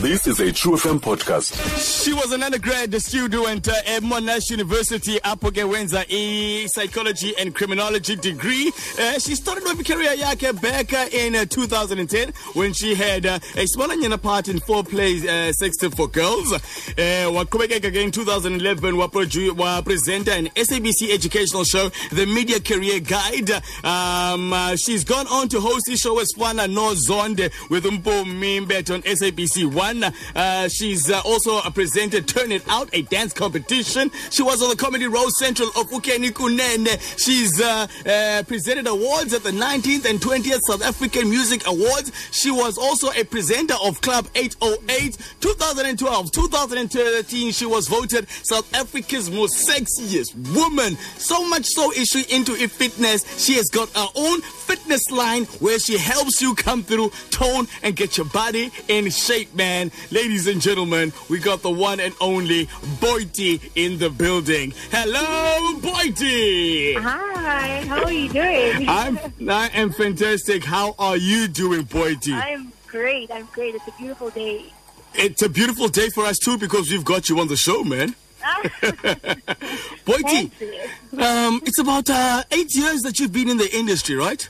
This is a True FM podcast. She was an undergrad student uh, at Monash University, Wenza, a psychology and criminology degree. Uh, she started her career yake back uh, in uh, 2010 when she had uh, a small part in four plays, uh, Sex Tips for Girls. Uh, waqhubekeka again in 2011 wapresenta an SABC educational show, The Media Career Guide. Um, she's gone on to host the show as Fana No Zonde with Umpo Mimbet on SABC 1. Uh, she's uh, also presented Turn It Out, a dance competition. She was on the Comedy Roast Central of Ukeni Kunene. She's uh, uh, presented awards at the 19th and 20th South African Music Awards. She was also a presenter of Club 808. 2012, 2013, she was voted South Africa's most sexiest woman. So much so is she into fitness. She has got her own fitness line where she helps you come through, tone, and get your body in shape, man. Ladies and gentlemen, we got the one and only Boity in the building. Hello, Boity. Hi, how are you doing? I'm I am fantastic. How are you doing, Boity? I'm great. I'm great. It's a beautiful day. It's a beautiful day for us too because we've got you on the show, man. Boity, um, it's about uh, eight years that you've been in the industry, right?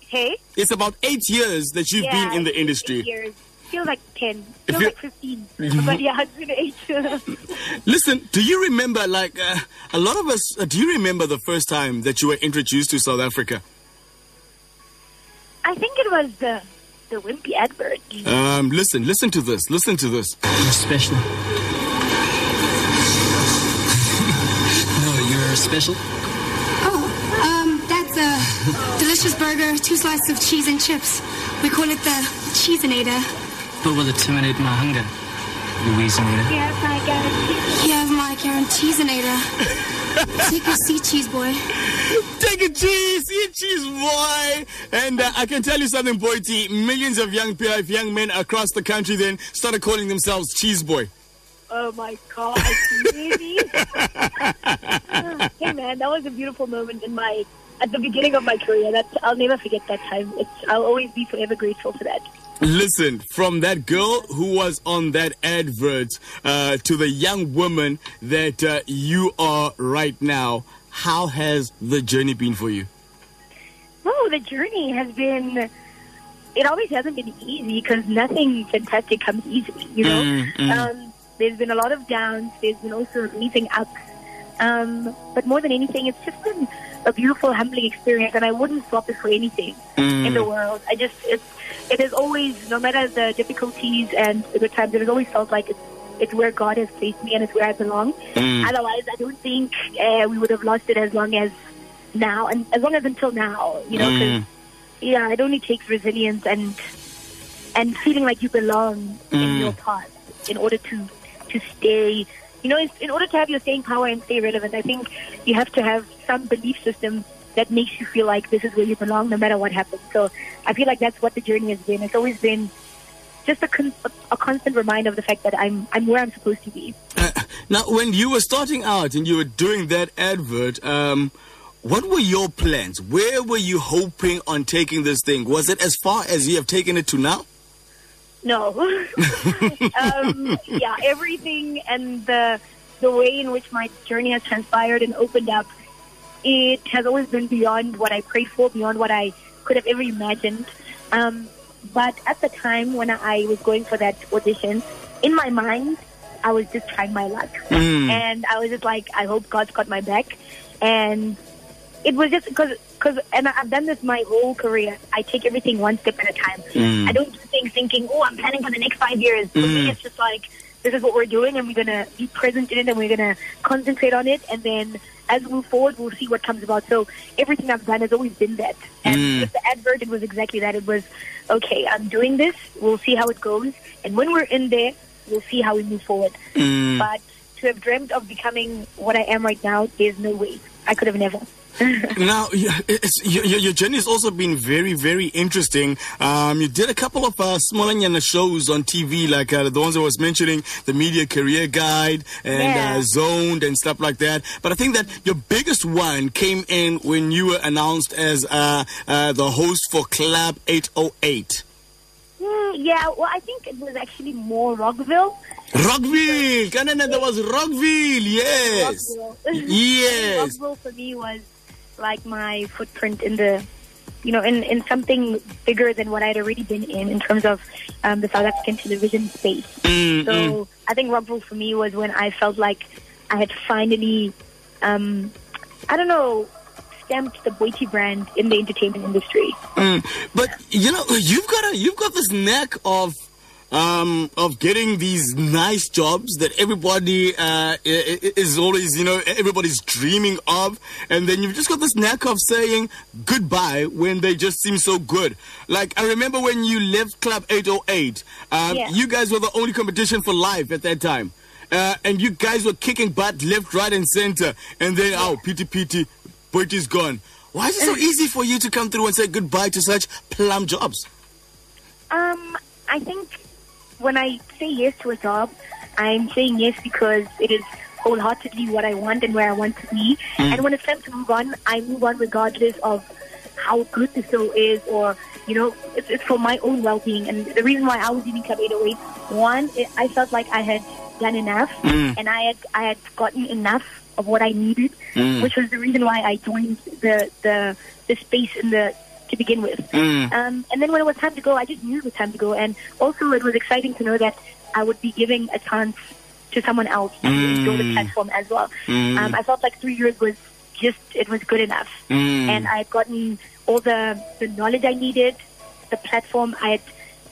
Hey? It's about eight years that you've Yeah, been in the eight industry. Years. Feels like 10. If Feels you- like 15. but yeah, it's been eight. Listen, do you remember, like, uh, a lot of us, uh, do you remember the first time that you were introduced to South Africa? I think it was the, the Wimpy advert. Um, listen, listen to this, listen to this. You're special. no, you're special. Oh, um, that's a delicious burger, two slices of cheese and chips. We call it the Cheeseinator. But will it terminate my hunger? Louiseinator. Yeah, my guarantee. You have my Cheeseinator. Take your seat, cheese boy. Take a cheese, eat cheese, boy. And uh, I can tell you something, Boity. Millions of young people, young men across the country then started calling themselves cheese boy. Oh my god, really? hey man, that was a beautiful moment in my at the beginning of my career. That I'll never forget that time. It's I'll always be forever grateful for that. Listen, from that girl who was on that advert uh, to the young woman that uh, you are right now, how has the journey been for you? Oh, the journey has been. It always hasn't been easy because nothing fantastic comes easily, you know. Mm, mm. Um, there's been a lot of downs. There's been also meeting ups. Um, but more than anything, it's just been a beautiful, humbling experience, and I wouldn't swap it for anything in the mm. world. I just, it's, it has always, no matter the difficulties and the times, it has always felt like it's, it's where God has placed me and it's where I belong. Mm. Otherwise, I don't think uh, we would have lost it as long as now, and as long as until now, you know, 'cause mm. yeah, it only takes resilience and and feeling like you belong in your path in order to to stay. You know, in order to have your staying power and stay relevant, I think you have to have some belief system that makes you feel like this is where you belong, no matter what happens. So I feel like that's what the journey has been. It's always been just a, con- a constant reminder of the fact that I'm I'm where I'm supposed to be. Now, when you were starting out and you were doing that advert, um, what were your plans? Where were you hoping on taking this thing? Was it as far as you have taken it to now? No. um, yeah, everything and the the way in which my journey has transpired and opened up, it has always been beyond what I prayed for, beyond what I could have ever imagined. Um, but at the time when I was going for that audition, in my mind, I was just trying my luck, and I was just like, I hope God's got my back, and it was just because because and I've done this my whole career. I take everything one step at a time. Mm. I don't do things thinking, oh, I'm planning for the next five years. For me, mm. it's just like this is what we're doing, and we're gonna be present in it, and we're gonna concentrate on it, and then as we move forward, we'll see what comes about. So everything I've done has always been that. And mm. with the advert, it was exactly that. It was okay. I'm doing this. We'll see how it goes, and when we're in there, we'll see how we move forward. But to have dreamt of becoming what I am right now, there's no way. I could have never. Now, it's, your, your journey has also been very, very interesting. Um, you did a couple of uh, smaller shows on TV, like uh, the ones I was mentioning, the Media Career Guide and Yeah. uh, Zoned and stuff like that. But I think that your biggest one came in when you were announced as uh, uh, the host for Club 808. Hmm, yeah, well, I think it was actually more Rockville. Rockville. Kanana, there was Rockville. Yes. Rockville. Yes. Rockville for me was like my footprint in the, you know, in, in something bigger than what I'd already been in, in terms of um, the South African television space. Mm, So I think Rockville for me was when I felt like I had finally, um, I don't know, stamped the Boity brand in the entertainment industry. Mm, but you know, you've got a you've got this knack of um, of getting these nice jobs that everybody uh, is always, you know, everybody's dreaming of, and then you've just got this knack of saying goodbye when they just seem so good. Like I remember when you left Club 808, um, Yeah. you guys were the only competition for life at that time. Uh, and you guys were kicking butt left, right, and center. And then, oh, pity, pity, Boity's gone. Why is it so easy for you to come through and say goodbye to such plum jobs? Um, I think when I say yes to a job, I'm saying yes because it is wholeheartedly what I want and where I want to be. Mm. And when it's time to move on, I move on regardless of how good the show is or, you know, it's, it's for my own well-being. And the reason why I was leaving Club 808, one, it, I felt like I had done enough mm. and I had, I had gotten enough of what I needed, mm. which was the reason why I joined the, the, the space in the, to begin with. Um, and then when it was time to go, I just knew it was time to go. And also, it was exciting to know that I would be giving a chance to someone else to enjoy the platform as well. Um, I felt like three years was just, it was good enough. And I had gotten all the, the knowledge I needed, the platform, I had,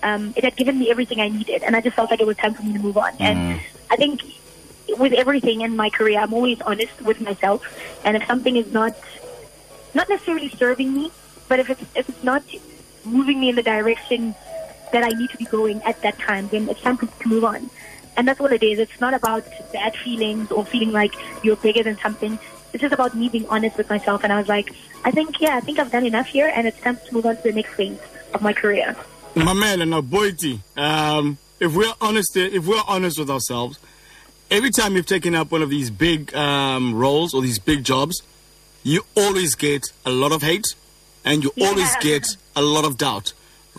um, it had given me everything I needed. And I just felt like it was time for me to move on. And I think with everything in my career, I'm always honest with myself. And if something is not not necessarily serving me, but if it's if it's not moving me in the direction that I need to be going at that time, then it's time to, move on. And that's what it is. It's not about bad feelings or feeling like you're bigger than something. It's just about me being honest with myself. And I was like, I think, yeah, I think I've done enough here, and it's time to move on to the next phase of my career. Mamela now Boity, um, if we're honest, if we're honest with ourselves, every time you've taken up one of these big um, roles or these big jobs, you always get a lot of hate, and you always get a lot of doubt.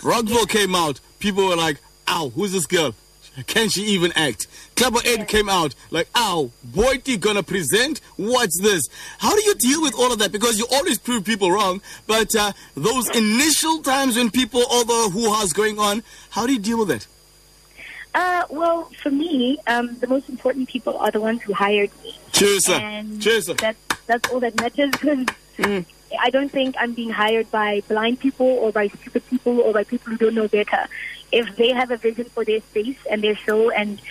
Rockville came out, people were like, "Ow, who's this girl? Can she even act?" Club of Ed came out, like, "Ow, Boity gonna present? What's this?" How do you deal with all of that? Because you always prove people wrong, but uh, those initial times when people, all the hoo-ha's going on, how do you deal with it? Uh, well, for me, um, the most important people are the ones who hired me. Cheers, sir. and Cheers, sir. That, that's all that matters. 'cause Mm. I don't think I'm being hired by blind people or by stupid people or by people who don't know better. If they have a vision for their space and their show and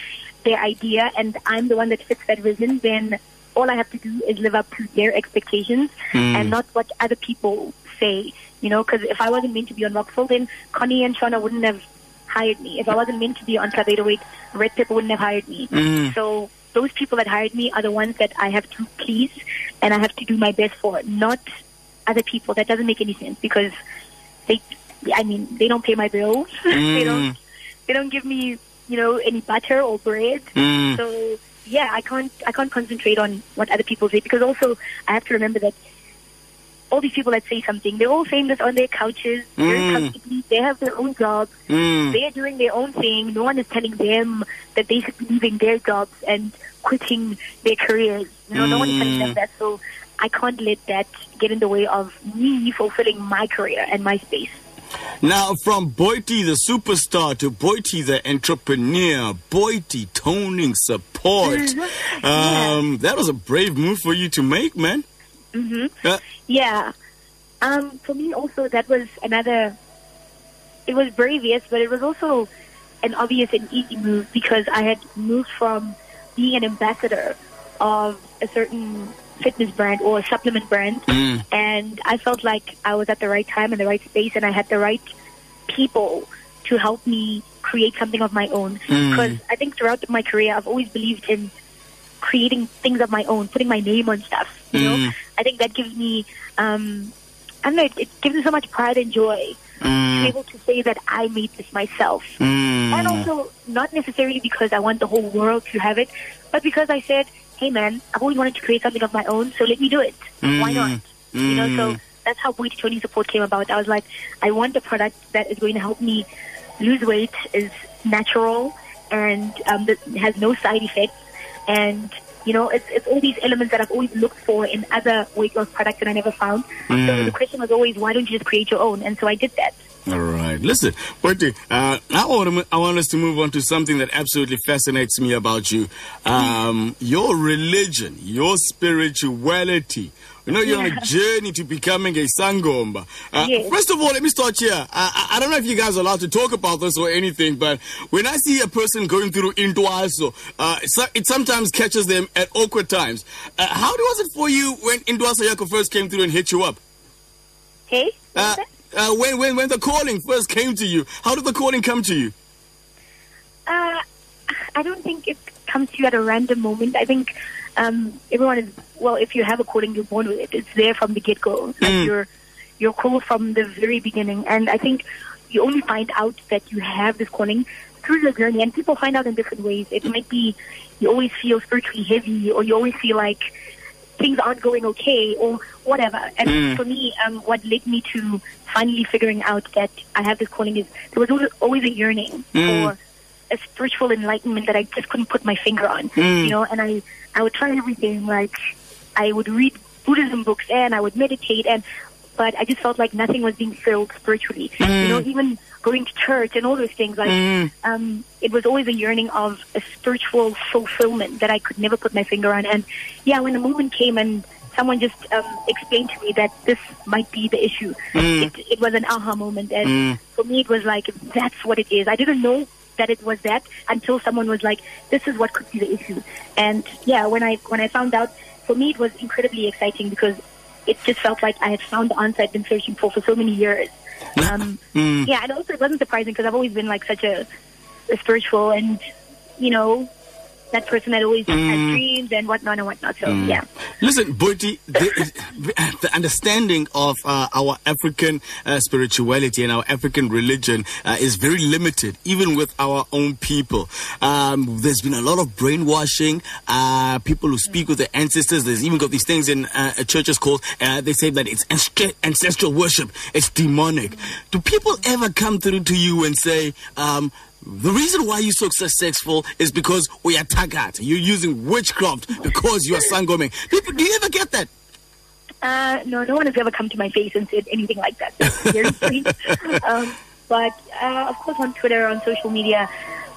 their idea, and I'm the one that fits that vision, then all I have to do is live up to their expectations Mm. and not what other people say. You know, because if I wasn't meant to be on Rockville, then Connie and Shona wouldn't have hired me. If I wasn't meant to be on Club 808, Red Pepper wouldn't have hired me. So those people that hired me are the ones that I have to please and I have to do my best for, not other people. That doesn't make any sense because they, I mean, they don't pay my bills. they don't, they don't give me, you know, any butter or bread. Mm. So yeah, I can't, I can't concentrate on what other people say because also I have to remember that all these people that say something, they're all this on their couches, very Mm. comfortably. They have their own jobs. Mm. They're doing their own thing. No one is telling them that they should be leaving their jobs and quitting their careers. You know, no one is telling them that. So I can't let that get in the way of me fulfilling my career and my space. Now, from Boity the superstar to Boity the entrepreneur, Boity toning support. Um, that was a brave move for you to make, man. Mm-hmm. Uh, Yeah. Um, for me also that was another it was brave, yes, but it was also an obvious and easy move because I had moved from being an ambassador of a certain fitness brand or a supplement brand and I felt like I was at the right time in the right space and I had the right people to help me create something of my own. Because I think throughout my career I've always believed in creating things of my own, putting my name on stuff. You know, mm. I think that gives me, um, I don't know, it, it gives me so much pride and joy to be mm. able to say that I made this myself. Mm. And also, not necessarily because I want the whole world to have it, but because I said, hey man, I've always wanted to create something of my own, so let me do it. Why not? You know, so that's how Boity Toning Support came about. I was like, I want a product that is going to help me lose weight is natural and um, has no side effects. And you know, it's it's all these elements that I've always looked for in other weight loss products that I never found. So the question was always, why don't you just create your own? And so I did that. All right. Listen, Boity, uh, I, want to, I want us to move on to something that absolutely fascinates me about you. Um, your religion, your spirituality. You know, you're on a journey to becoming a Sangoma. Uh, Yes. First of all, let me start here. I, I don't know if you guys are allowed to talk about this or anything, but when I see a person going through Indwaso, uh, so- it sometimes catches them at awkward times. Uh, how was it for you when Indwaso Yako first came through and hit you up? Hey? Uh, uh, when, when, when the calling first came to you, how did the calling come to you? Uh, I don't think it comes to you at a random moment. I think um, everyone is well. If you have a calling, you're born with it. It's there from the get go. Like you're you're called from the very beginning. And I think you only find out that you have this calling through the journey. And people find out in different ways. It might be you always feel spiritually heavy, or you always feel like things aren't going okay or whatever. And for me, um, what led me to finally figuring out that I have this calling is there was always- always a yearning for a spiritual enlightenment that I just couldn't put my finger on. Hmm. You know, and I I would try everything. Like I would read Buddhism books and I would meditate and but I just felt like nothing was being filled spiritually. You know, hmm. even going to church and all those things. Like hmm. um, it was always a yearning of a spiritual fulfillment that I could never put my finger on. And yeah, when the moment came and someone just um, explained to me that this might be the issue, it, it was an aha moment. And for me, it was like that's what it is. I didn't know that it was that until someone was like, "This is what could be the issue." And yeah, when I when I found out, for me, it was incredibly exciting because it just felt like I had found the answer I'd been searching for for so many years. Um, Yeah, and also it wasn't surprising because I've always been like such a, a spiritual and you know that person that always had dreams and whatnot and whatnot. So yeah. Listen, Boity, the, the understanding of uh, our African uh, spirituality and our African religion uh, is very limited, even with our own people. Um, there's been a lot of brainwashing. Uh, people who speak with their ancestors. There's even got these things in uh, churches called. Uh, they say that it's ancestral worship. It's demonic. Do people ever come through to you and say? Um, the reason why you're so successful is because we are tagat. You're using witchcraft because you are sangoming. People, do you ever get that? Uh, no, no one has ever come to my face and said anything like that. Um, but uh, of course, on Twitter, on social media,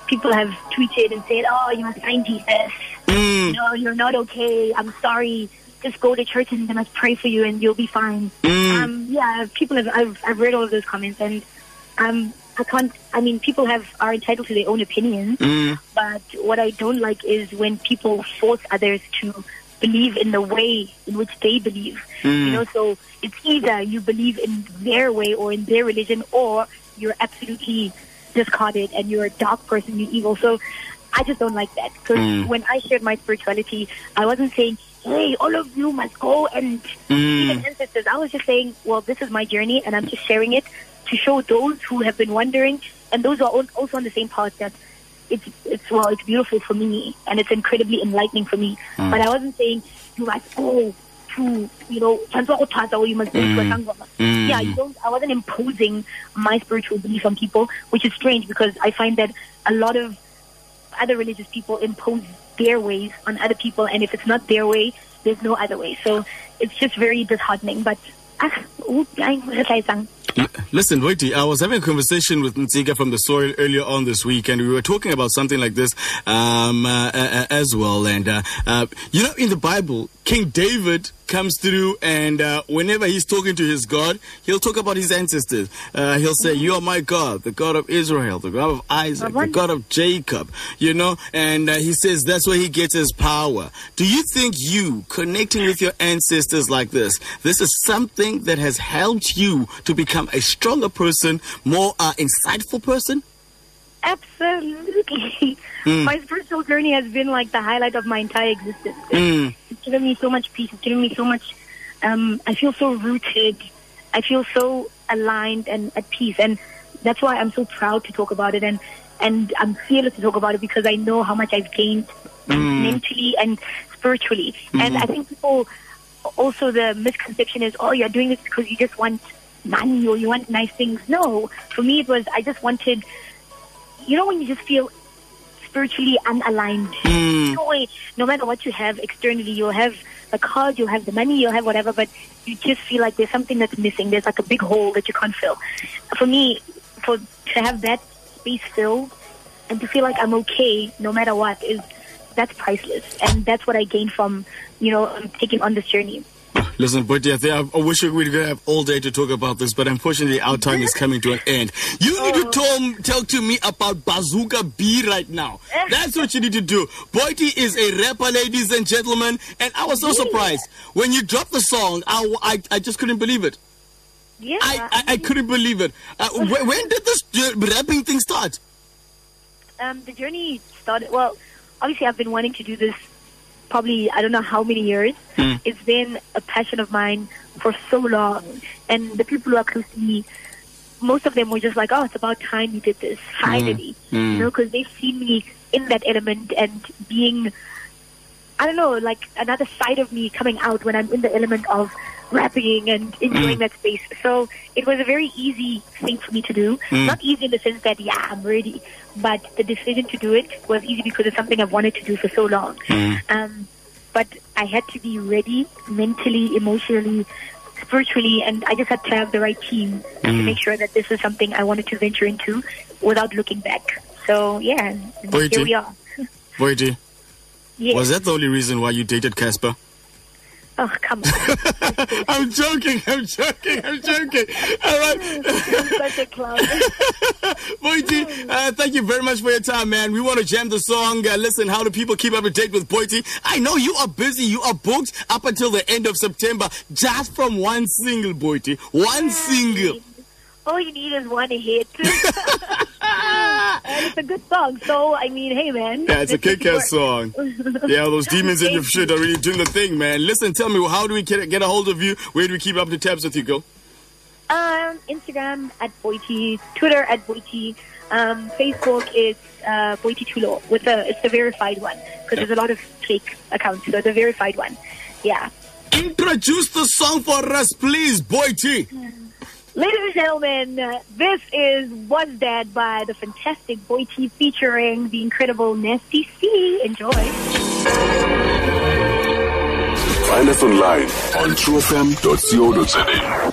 people have tweeted and said, "Oh, you're a sign Jesus. No, you're not okay. I'm sorry. Just go to church and they must pray for you, and you'll be fine." Um, yeah, people have. I've, I've read all of those comments, and um, I can't. I mean, people have are entitled to their own opinions, mm. but what I don't like is when people force others to believe in the way in which they believe. You mm. know, so it's either you believe in their way or in their religion, or you're absolutely discarded and you're a dark person, you're evil. So I just don't like that because mm. when I shared my spirituality, I wasn't saying, "Hey, all of you must go and be the ancestors." I was just saying, "Well, this is my journey, and I'm just sharing it to show those who have been wondering and those who are also on the same path that." It's it's well, it's beautiful for me, and it's incredibly enlightening for me. Mm. But I wasn't saying you must go to you know or oh, oh, you must go to mm. a sangoma. Mm. Yeah, you don't. I wasn't imposing my spiritual belief on people, which is strange because I find that a lot of other religious people impose their ways on other people, and if it's not their way, there's no other way. So it's just very disheartening. But ah, Listen, Boity, I was having a conversation with Ntsika from the soil earlier on this week, and we were talking about something like this um, uh, uh, as well. And, uh, uh, you know, in the Bible, King David comes through, and uh, whenever he's talking to his God, he'll talk about his ancestors. Uh, he'll say, You are my God, the God of Israel, the God of Isaac, the God of Jacob, you know, and he says that's where he gets his power. Do you think you connecting with your ancestors like this, this is something that has helped you to become a stronger person, more uh, insightful person? Absolutely. My spiritual journey has been like the highlight of my entire existence. It's, it's given me so much peace. It's given me so much. Um, I feel so rooted. I feel so aligned and at peace, and that's why I'm so proud to talk about it. And and I'm fearless to talk about it because I know how much I've gained mentally and spiritually. And I think people also the misconception is, oh, you're doing this because you just want money or you want nice things. No, for me it was I just wanted you know when you just feel spiritually unaligned. Mm. No way, no matter what you have externally, you'll have the cars, you'll have the money, you'll have whatever, but you just feel like there's something that's missing. There's like a big hole that you can't fill. For me, for to have that space filled and to feel like I'm okay no matter what is that's priceless, and that's what I gained from you know um, taking on this journey. Listen, but yeah, I, I wish we could have all day to talk about this, but unfortunately, our time is coming to an end. You need to tell, tell to me about Bazooka B right now. That's what you need to do. Boity is a rapper, ladies and gentlemen, and I was so surprised when you dropped the song. I, I, I just couldn't believe it. Yeah, I, I, I couldn't believe it. Uh, when, when did this rapping thing start? um, the journey started. Well, obviously, I've been wanting to do this probably I don't know how many years. Hmm. It's been a passion of mine for so long, and the people who are close to me, most of them were just like, "Oh, it's about time you did this finally," Hmm. you know, because they've seen me in that element and being. I don't know, like another side of me coming out when I'm in the element of rapping and enjoying mm. that space. So it was a very easy thing for me to do. Mm. Not easy in the sense that, yeah, I'm ready. But the decision to do it was easy because it's something I've wanted to do for so long. Mm. Um, but I had to be ready mentally, emotionally, spiritually, and I just had to have the right team to make sure that this is something I wanted to venture into without looking back. So, yeah, Wait, here we are. Boity, Yeah. was that the only reason why you dated Cassper? Oh, come on. I'm joking, I'm joking, I'm joking. All right. You're such a clown. Boity, uh, thank you very much for your time, man. We want to jam the song. Uh, listen, how do people keep up to date with Boity? I know you are busy. You are booked up until the end of September just from one single, Boity. One single. All you need is one hit. and it's a good song. So, I mean, hey, man. Yeah, it's a it kick-ass song. Yeah, those demons in your shit are really doing the thing, man. Listen, tell me, how do we get, get a hold of you? Where do we keep up the tabs with you, girl? Um, Instagram at Boity, Twitter at Boity, um, Facebook is uh, Boity Thulo with the it's the verified one because there's a lot of fake accounts, so the verified one. Yeah. Introduce the song for us, please, Boity. Ladies and gentlemen, this is Wuz Dat by the fantastic Boity featuring the incredible Nasty C. Enjoy. Find us online on truefm.co.za.